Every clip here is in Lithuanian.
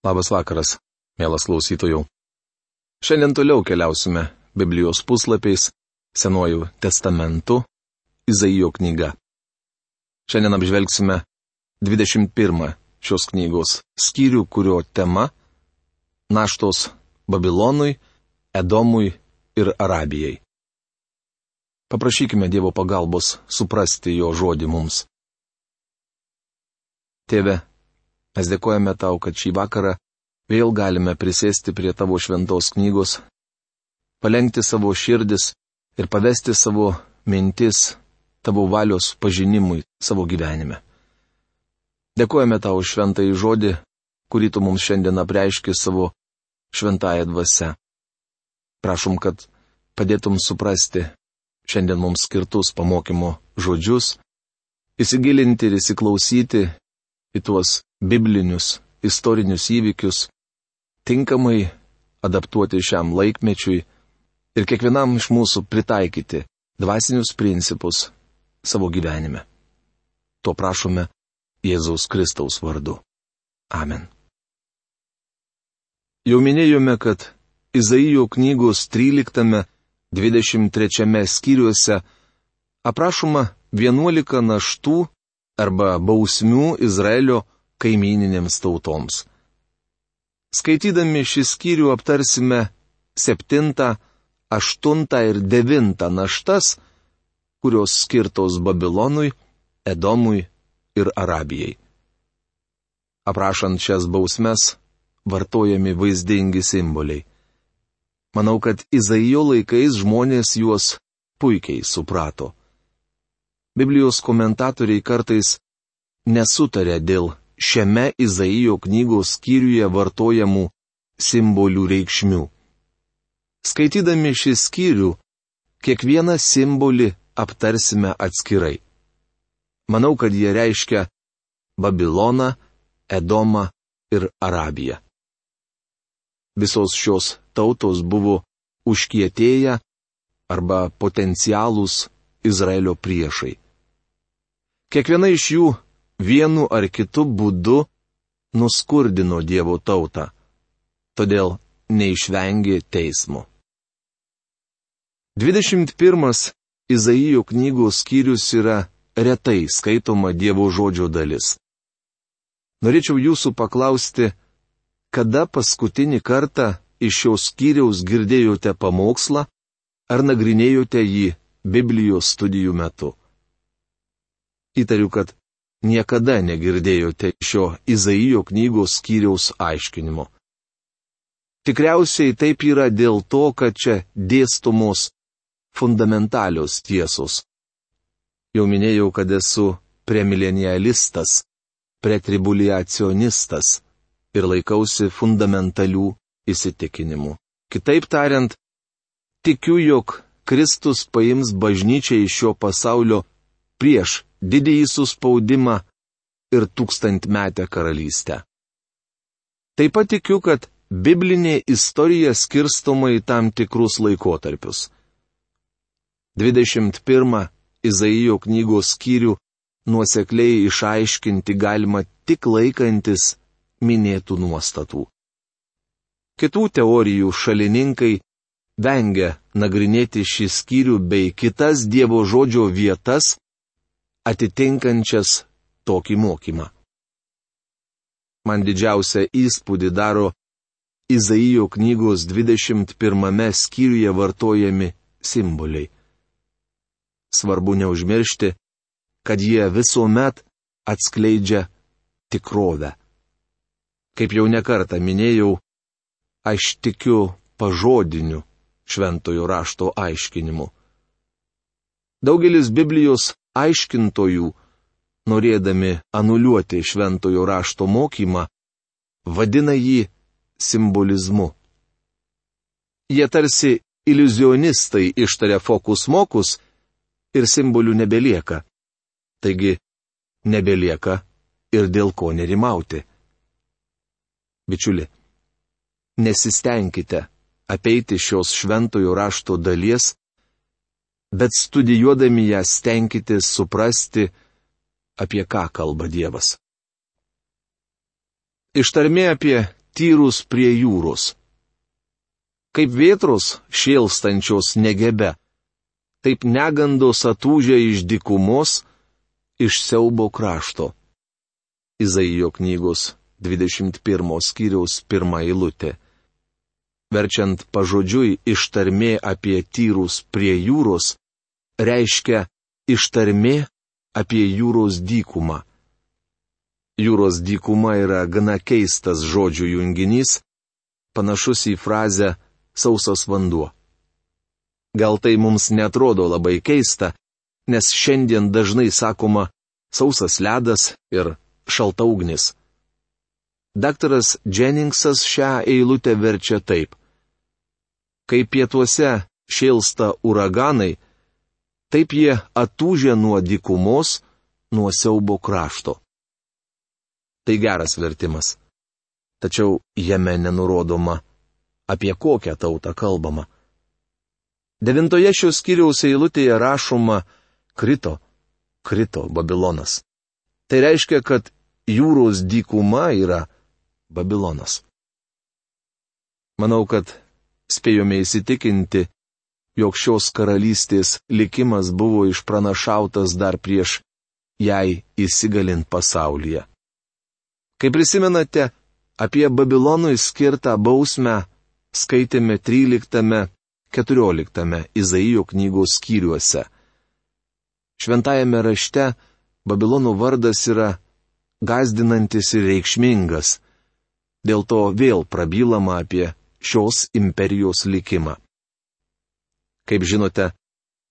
Labas vakaras, mielas klausytojų. Šiandien toliau keliausime Biblijos puslapiais, Senuoju testamentu, Izaijo knyga. Šiandien apžvelgsime 21 šios knygos skyrių, kurio tema - naštos Babilonui, Edomui ir Arabijai. Paprašykime Dievo pagalbos suprasti jo žodį mums. Tėve, Mes dėkojame tau, kad šį vakarą vėl galime prisėsti prie tavo šventos knygos, palengti savo širdis ir pavesti savo mintis tavo valios pažinimui savo gyvenime. Dėkojame tau šventąjį žodį, kurį tu mums šiandien apreiški savo šventąją dvasę. Prašom, kad padėtum suprasti šiandien mums skirtus pamokymo žodžius, įsigilinti ir įsiklausyti į tuos biblinius, istorinius įvykius, tinkamai adaptuoti šiam laikmečiui ir kiekvienam iš mūsų pritaikyti dvasinius principus savo gyvenime. To prašome Jėzaus Kristaus vardu. Amen. Jau minėjome, kad Izaijo knygos 13-23 skyriuose aprašoma 11 naštų arba bausmių Izraelio kaimininėms tautoms. Skaitydami šį skyrių aptarsime septintą, aštuntą ir devintą naštas, kurios skirtos Babilonui, Edomui ir Arabijai. Aprašant šias bausmes, vartojami vaizdingi simboliai. Manau, kad Izaijo laikais žmonės juos puikiai suprato. Biblijos komentatoriai kartais nesutarė dėl šiame Izaijo knygos skyriuje vartojamų simbolių reikšmių. Skaitydami šį skyrių, kiekvieną simbolį aptarsime atskirai. Manau, kad jie reiškia Babiloną, Edomą ir Arabiją. Visos šios tautos buvo užkietėję arba potencialūs Izraelio priešai. Kiekviena iš jų vienu ar kitu būdu nuskurdino Dievo tautą, todėl neišvengė teismo. 21 Izaijo knygos skyrius yra retai skaitoma Dievo žodžio dalis. Norėčiau jūsų paklausti, kada paskutinį kartą iš šios skyriaus girdėjote pamokslą ar nagrinėjote jį Biblijos studijų metu. Įtariu, kad niekada negirdėjote šio Izaijo knygos skyriaus aiškinimo. Tikriausiai taip yra dėl to, kad čia dėstomos fundamentalios tiesos. Jau minėjau, kad esu premilenialistas, pretribuliacionistas ir laikausi fundamentalių įsitikinimų. Kitaip tariant, tikiu, jog Kristus paims bažnyčią iš šio pasaulio prieš didįjį suspaudimą ir tūkstantmetę karalystę. Taip pat tikiu, kad biblinė istorija skirstoma į tam tikrus laikotarpius. 21 Izaijo knygos skyrių nuosekliai išaiškinti galima tik laikantis minėtų nuostatų. Kitų teorijų šalininkai vengia nagrinėti šį skyrių bei kitas Dievo žodžio vietas, atitinkančias tokį mokymą. Man didžiausia įspūdį daro Izaijo knygos 21 skyriuje vartojami simboliai. Svarbu neužmiršti, kad jie visuomet atskleidžia tikrovę. Kaip jau nekartą minėjau, aš tikiu pažodiniu šventojo rašto aiškinimu. Daugelis Biblijos aiškintojų, norėdami anuliuoti šventojo rašto mokymą, vadina jį simbolizmu. Jie tarsi iliuzionistai ištaria fokus mokus ir simbolių nebelieka. Taigi, nebelieka ir dėl ko nerimauti. Bičiuli, nesistengkite apeiti šios šventojo rašto dalies bet studijuodami ją stenkitės suprasti, apie ką kalba Dievas. Ištarmė apie tyrus prie jūros. Kaip vėtros šėlstančios negebe, taip negandos atūžia iš dikumos, iš siaubo krašto. Izaijo knygos 21 skyriaus pirmą eilutę. Verčiant pažodžiui ištarmė apie tyrus prie jūros, reiškia ištarmė apie jūros dykumą. Jūros dykuma yra gana keistas žodžių junginys, panašus į frazę sausas vanduo. Gal tai mums netrodo labai keista, nes šiandien dažnai sakoma sausas ledas ir šalta ugnis. Daktaras Jenningsas šią eilutę verčia taip. Kai pietuose šėlsta uraganai, taip jie atūžia nuo dykumos, nuo siaubo krašto. Tai geras vertimas. Tačiau jame nenurodoma, apie kokią tautą kalbama. Devintoje šios skyriaus eilutėje rašoma krito, krito Babilonas. Tai reiškia, kad jūros dykuma yra Babilonas. Manau, kad spėjome įsitikinti, jog šios karalystės likimas buvo išpranašautas dar prieš jai įsigalint pasaulyje. Kai prisimenate, apie Babilonui skirtą bausmę skaitėme 13-14 Izaijo knygos skyriuose. Šventajame rašte Babilono vardas yra gazdinantis ir reikšmingas, dėl to vėl prabylama apie šios imperijos likimą. Kaip žinote,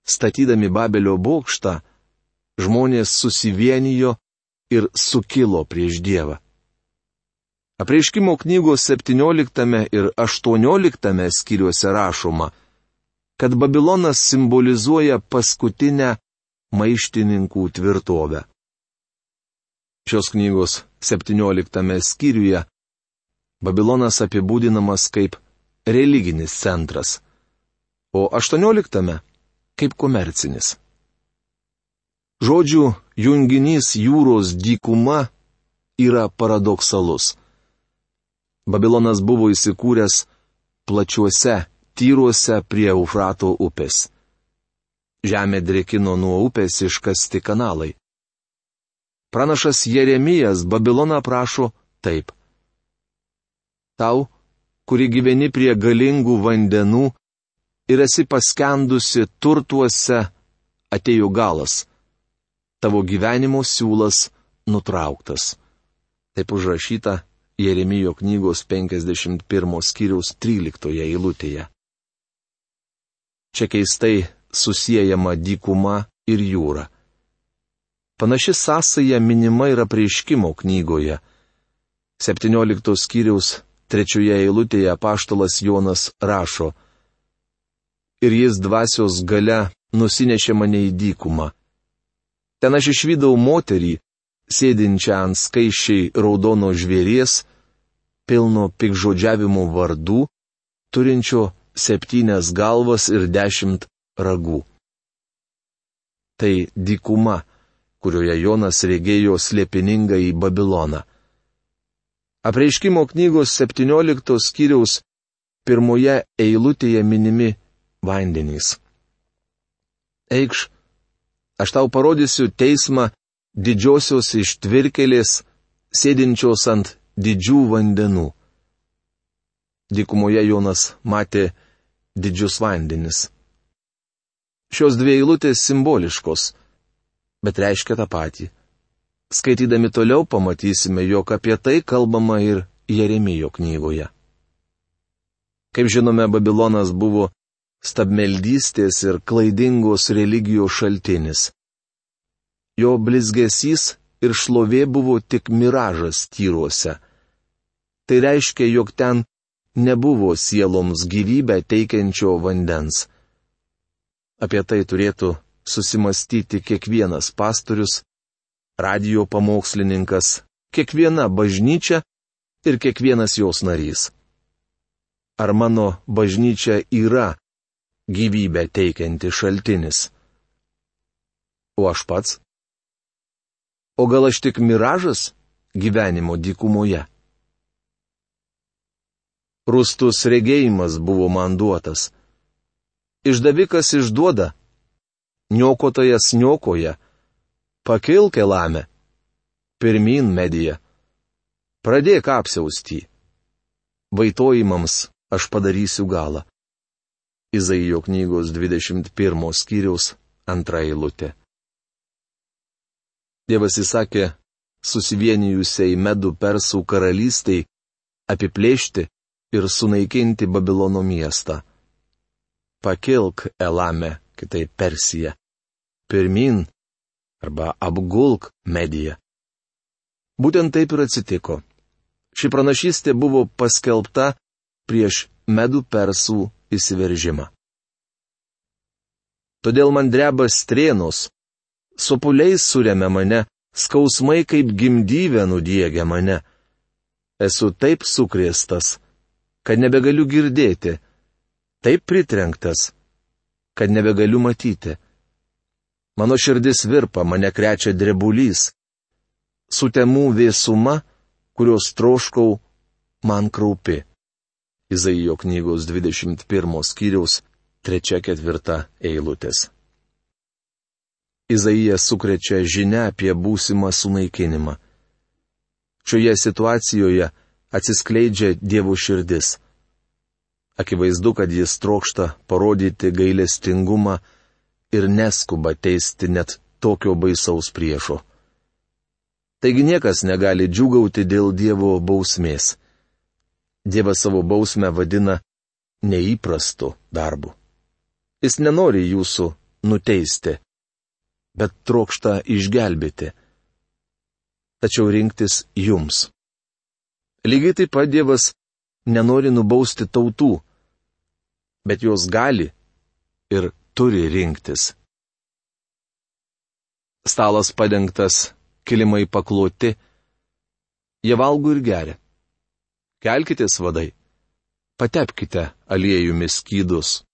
statydami Babelio bokštą, žmonės susivienijo ir sukilo prieš Dievą. Apreiškimo knygos 17 ir 18 skyriuose rašoma, kad Babilonas simbolizuoja paskutinę maištininkų tvirtovę. Šios knygos 17 skyriuje Babilonas apibūdinamas kaip religinis centras, o 18 kaip komercinis. Žodžių junginys jūros dykuma yra paradoksalus. Babilonas buvo įsikūręs plačiuose, tyruose prie Eufrato upės. Žemė drėkino nuo upės iškasti kanalai. Pranašas Jeremijas Babiloną prašo taip. Tau, kuri gyveni prie galingų vandenų ir esi paskendusi turtuose, atėjo galas. Tavo gyvenimo siūlas nutrauktas. Taip užrašyta Jeremijo knygos 51 skyriaus 13 eilutėje. Čia keistai susijęjama dykuma ir jūra. Panaši sąsaja minima yra prieškimo knygoje. 17 skyriaus 3 eilutėje paštalas Jonas rašo. Ir jis dvasios gale nusinešė mane į dykumą. Ten aš išvydau moterį, sėdinčią ant skaičiai raudono žvėries, pilno pikžodžiavimų vardų, turinčio septynias galvas ir dešimt ragų. Tai dykuma, kurioje Jonas regėjo slėpiningą į Babiloną. Apreiškimo knygos 17 skyriaus pirmoje eilutėje minimi vandenys. Eikš, aš tau parodysiu teismą didžiosios ištvirkelės, sėdinčios ant didžių vandenų. Dykumoje Jonas matė didžius vandenis. Šios dvi eilutės simboliškos, bet reiškia tą patį. Skaitydami toliau pamatysime, jog apie tai kalbama ir Jeremijo knygoje. Kaip žinome, Babilonas buvo stabmeldystės ir klaidingos religijos šaltinis. Jo blizgesys ir šlovė buvo tik miražas tyruose. Tai reiškia, jog ten nebuvo sieloms gyvybę teikiančio vandens. Apie tai turėtų susimastyti kiekvienas pastorius, radio pamokslininkas, kiekviena bažnyčia ir kiekvienas jos narys. Ar mano bažnyčia yra gyvybę teikianti šaltinis? O aš pats? O gal aš tik miražas gyvenimo dykumoje? rūstus regėjimas buvo man duotas. Išdavikas išduoda, niokotojas niokoja, pakilk elame, pirmin medija, pradėk apsiaustį, vaitojimams aš padarysiu galą. Izaijo knygos 21 skyriaus antra eilutė. Dievas įsakė susivienijusiai medų persų karalystiai apiplėšti ir sunaikinti Babilono miestą. Pakilk Elame, kitai Persija. Pirmin arba apgulk mediją. Būtent taip ir atsitiko. Ši pranašystė buvo paskelbta prieš medų persų įsiveržimą. Todėl man dreba strėnos, sopuliais suremia mane, skausmai kaip gimdyvė nudiegia mane. Esu taip sukrėstas, kad nebegaliu girdėti, taip pritrenktas, kad nebegaliu matyti. Mano širdis virpa, mane krečia drebulys. Sutemų vėsuma, kurios troškau, man kraupi. Izaijo knygos 21 skyriaus 3-4 eilutės. Izaijas sukrečia žinia apie būsimą sunaikinimą. Šioje situacijoje atsiskleidžia Dievo širdis. Akivaizdu, kad jis trokšta parodyti gailestingumą ir neskuba teisti net tokio baisaus priešo. Taigi niekas negali džiugauti dėl Dievo bausmės. Dievas savo bausmę vadina neįprastu darbu. Jis nenori jūsų nuteisti bet trokšta išgelbėti. Tačiau rinktis jums. Lygiai taip pat Dievas nenori nubausti tautų, bet jos gali ir turi rinktis. Stalas padengtas, kilimai pakloti, jie valgo ir geria. Kelkitės vadai, patepkite aliejumi skydus.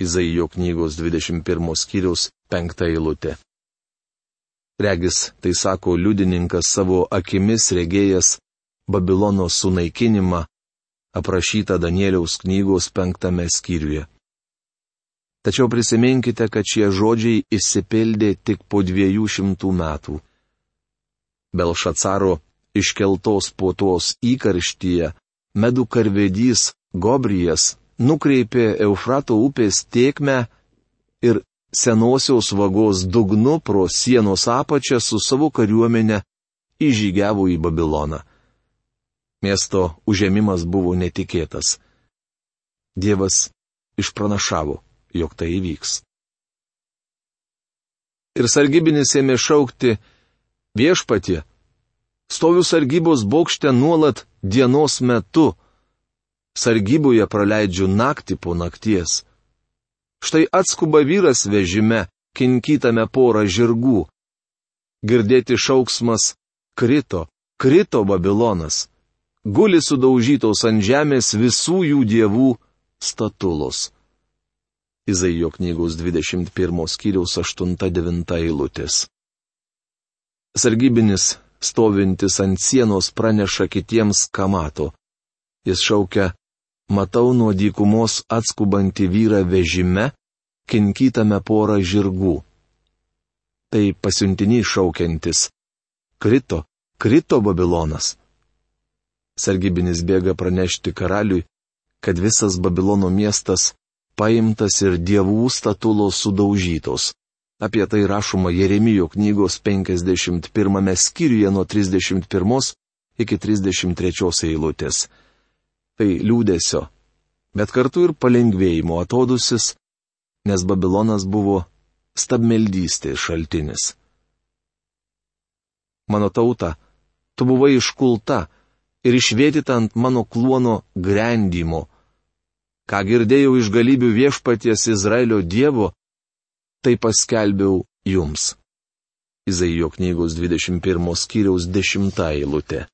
Izaijo knygos 21 skyriaus 5 eilutė. Regis, tai sako liudininkas savo akimis regėjęs Babilono sunaikinimą, aprašytą Danieliaus knygos penktame skyriuje. Tačiau prisiminkite, kad šie žodžiai įsipildė tik po dviejų šimtų metų. Belšacaro iškeltos puotos įkarštyje medų karvedys Gobrijas nukreipė Eufrato upės tiekmę ir senosios vagos dugnu pro sienos apačią su savo kariuomenė įžygiavo į Babiloną. Miesto užėmimas buvo netikėtas. Dievas išpranašavo, jog tai įvyks. Ir sargybinis ėmė šaukti viešpatį, stoviu sargybos bokšte nuolat dienos metu, sargyboje praleidžiu naktį po nakties. Štai atskuba vyras vežime, kinkytame porą žirgų. Girdėti šauksmas - krito, krito Babilonas. Guli sudaužytos ant žemės visų jų dievų statulos. Izaijo knygos 21 skyriaus 8-9 eilutės. Sargybinis, stovintis ant sienos, praneša kitiems, ką mato. Jis šaukia matau nuo dykumos atskubantį vyrą vežime, kinkytame porą žirgų. Tai pasiuntinys šaukiantis. Krito, krito Babilonas. Sargybinis bėga pranešti karaliui, kad visas Babilono miestas paimtas ir dievų statulos sudaužytos. Apie tai rašoma Jeremijo knygos 51 skyriuje nuo 31 iki 33 eilutės tai liūdėsio, bet kartu ir palengvėjimo atodusis, nes Babilonas buvo stabmeldystės šaltinis. Mano tauta, tu buvai iškulta ir išvėtyta ant mano kluono grendimo. Ką girdėjau iš galybių viešpaties Izraelio Dievo, tai paskelbiau jums. Izaijo knygos 21 skyriaus 10 eilutė.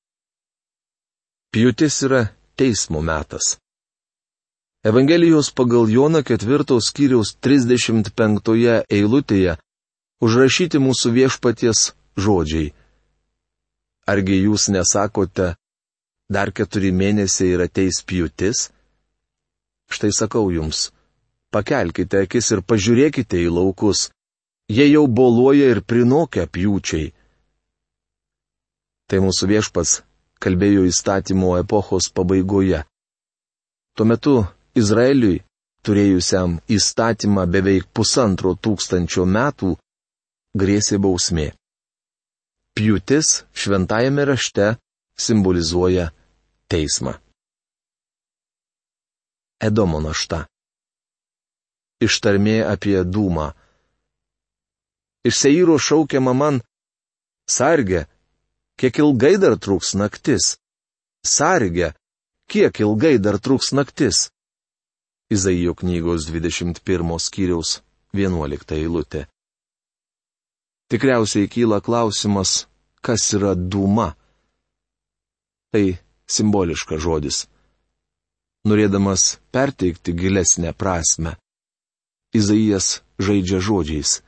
Pjūtis yra teismo metas. Evangelijos pagal Joną ketvirtos skyriaus 35 eilutėje užrašyti mūsų viešpaties žodžiai. Argi jūs nesakote, dar keturi mėnesiai yra teis pjūtis, Štai sakau jums, pakelkite akis ir pažiūrėkite į laukus. Jie jau boluoja ir prinokia pjūčiai. Tai mūsų viešpas kalbėjo įstatymo epochos pabaigoje. Tuo metu Izraeliui, turėjusiam įstatymą beveik pusantro tūkstančio metų, grėsė bausmė. Pjūtis šventajame rašte simbolizuoja teismą. Edomo našta. Ištarmė apie dūmą. Iš Seiro šaukiama man, sargė, kiek ilgai dar truks naktis. Sargė, kiek ilgai dar truks naktis. Izaijo knygos 21 skyriaus 11 eilutė. Tikriausiai kyla klausimas, kas yra dūma. Tai simboliškas žodis norėdamas perteikti gilesnę prasme. Izaijas žaidžia žodžiais.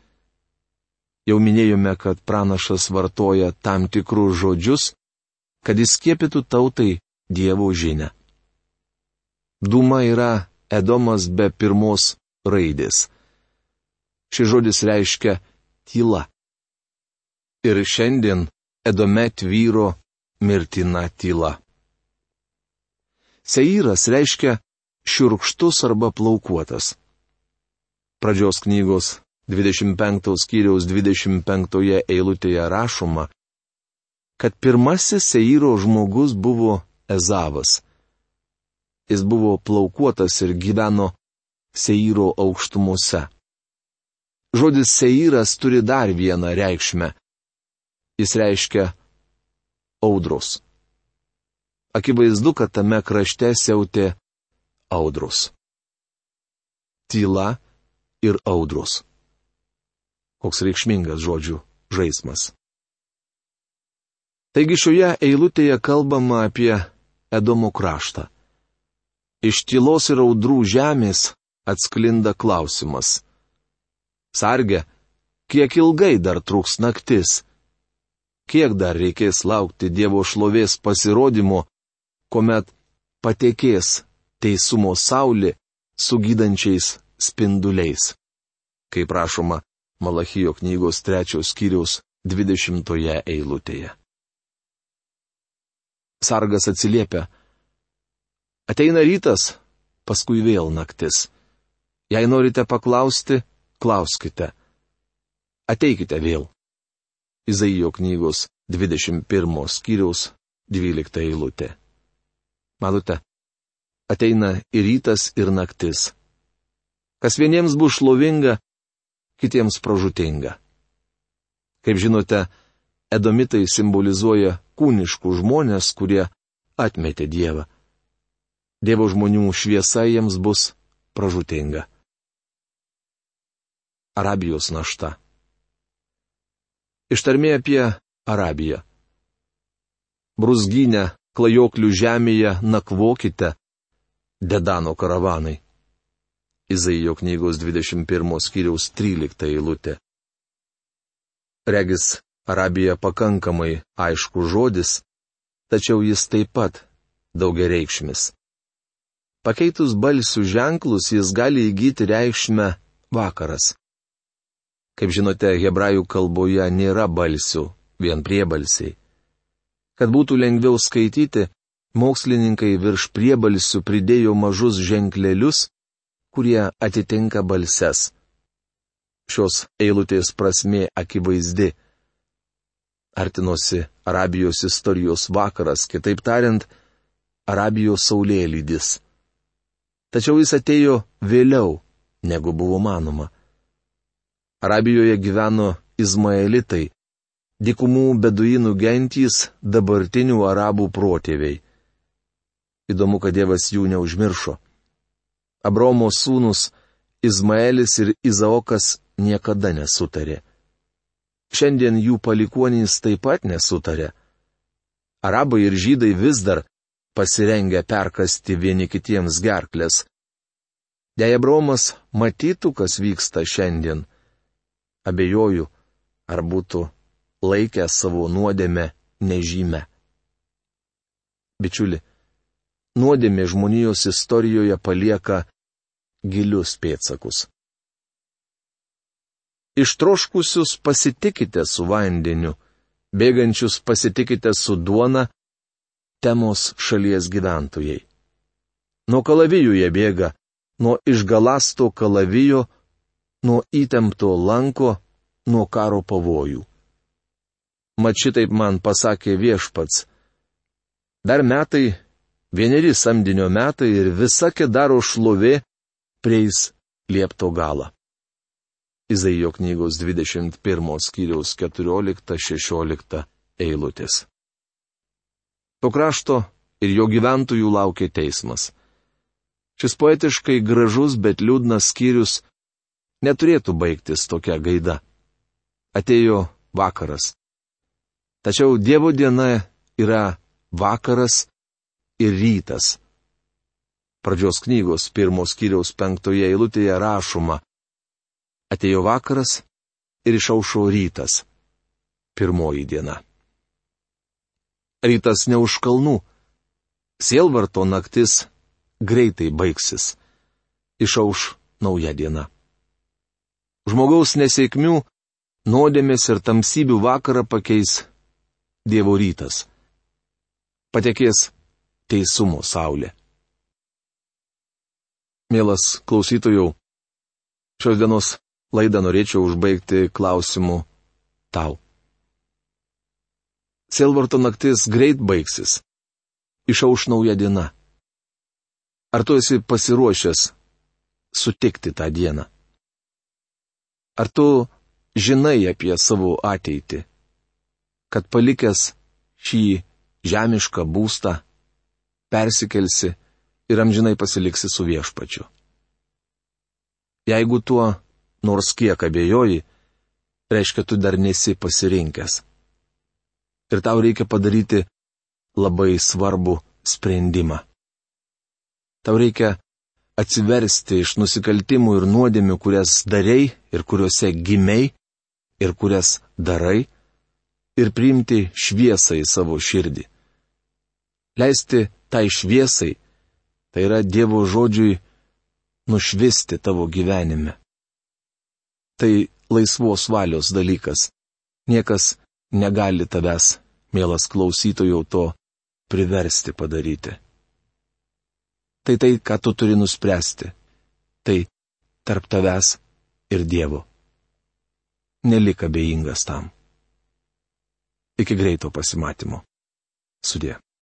Jau minėjome, kad pranašas vartoja tam tikrus žodžius, kad įskiepytų tautai Dievo žinę. Duma yra Edomas be pirmos raidės. Šis žodis reiškia tyla. Ir šiandien Edome tvyro mirtina tyla. Seiras reiškia šiurkštus arba plaukuotas. Pradžios knygos 25 skyriaus 25 eilutėje rašoma, kad pirmasis Seiro žmogus buvo Ezavas. Jis buvo plaukuotas ir gyveno Seiro aukštumose. Žodis Seiras turi dar vieną reikšmę. Jis reiškia audros akivaizdu, kad tame krašte siautė audros. Tyla ir audros. Koks reikšmingas žodžių žaidimas. Taigi šioje eilutėje kalbama apie Edomo kraštą. Iš tylos ir audrų žemės atsklinda klausimas. Sarge, kiek ilgai dar truks naktis? Kiek dar reikės laukti Dievo šlovės pasirodymo, kuomet patekės teisumo saulė su gydančiais spinduliais. Kaip rašoma Malachijo knygos trečios skyriaus dvidešimtoje eilutėje. Sargas atsiliepia. Ateina rytas, paskui vėl naktis. Jei norite paklausti, klauskite. Ateikite vėl. Izaijo knygos 21 skyriaus 12 eilutė. Matote, ateina ir rytas, ir naktis. Kas vieniems bus šlovinga, kitiems pražutinga. Kaip žinote, edomitai simbolizuoja kūniškų žmonės, kurie atmetė Dievą. Dievo žmonių šviesa jiems bus pražutinga. Arabijos našta. Ištarmė apie Arabiją. Brusginę klajoklių žemėje nakvokite, Dedano karavanai. Izaijo knygos 21 skyriaus 13 eilutė. Regis, Arabija pakankamai aišku žodis, tačiau jis taip pat daugia reikšmis. Pakeitus balsių ženklus jis gali įgyti reikšmę vakaras. Kaip žinote, hebrajų kalboje nėra balsių, vien priebalsiai. Kad būtų lengviau skaityti, mokslininkai virš priebalsių pridėjo mažus ženklelius, kurie atitinka balses. Šios eilutės prasme akivaizdi. Artinosi Arabijos istorijos vakaras, kitaip tariant, Arabijos saulėlydis. Tačiau jis atėjo vėliau, negu buvo manoma. Arabijoje gyveno Izmaelitai, dikumų beduinų gentys dabartinių arabų protėviai. Įdomu, kad Dievas jų neužmiršo. Abromo sūnus Izmaelis ir Izaokas niekada nesutarė. Šiandien jų palikuonys taip pat nesutarė. Arabai ir žydai vis dar pasirengia perkasti vieni kitiems gerklės. Jei Abromas matytų, kas vyksta šiandien, abejoju, ar būtų laikę savo nuodėmę nežymę. Bičiuli, nuodėmė žmonijos istorijoje palieka gilius pėtsakus. Ištroškusius pasitikite su vandeniu, bėgančius pasitikite su duona, temos šalies gyventojai. Nuo kalavijų jie bėga, nuo išgalasto kalavijo, nuo įtempto lanko, nuo karo pavojų. Mat šitaip man pasakė viešpats. Dar metai, vieneri samdinio metai ir visa kedaro šlovė prieis liepto galą. Izaijo knygos 21 skyriaus 14-16 eilutės. To krašto ir jo gyventojų laukia teismas. Šis poetiškai gražus, bet liūdnas skyrius neturėtų baigtis tokia gaida. Atėjo vakaras. Tačiau Dievo diena yra vakaras ir rytas. Pradžios knygos pirmos skyriaus penktoje eilutėje rašoma, Atėjo vakaras ir išaušo rytas. Pirmoji diena. Rytas ne už kalnų. Sielvarto naktis greitai baigsis. Išauš nauja diena. Žmogaus nesėkmių, nuodėmės ir tamsybių vakarą pakeis Dievo rytas. Patekės teisumo saulė. Mielas klausytojų, šios dienos laidą norėčiau užbaigti klausimu tau. Silvarto naktis greit baigsis. Išauš nauja diena. Ar tu esi pasiruošęs sutikti tą dieną? Ar tu žinai apie savo ateitį? Kad palikęs šį žemišką būstą, persikelsi ir amžinai pasiliksi su viešpačiu. Jeigu tuo nors kiek abejoji, reiškia, tu dar nesi pasirinkęs. Ir tau reikia padaryti labai svarbų sprendimą. Tau reikia atsiversti iš nusikaltimų ir nuodėmių, kurias darei ir kuriuose gimiai ir kurias darai, ir priimti šviesą į savo širdį. Leisti tai šviesai, tai yra Dievo žodžiui, nušvisti tavo gyvenime. Tai laisvos valios dalykas. Niekas negali tavęs, mielas klausytojų, to priversti padaryti. Tai tai, ką tu turi nuspręsti. Tai tarp tavęs ir Dievo. Nelik abejingas tam. Iki greito pasimatymo. Sudė.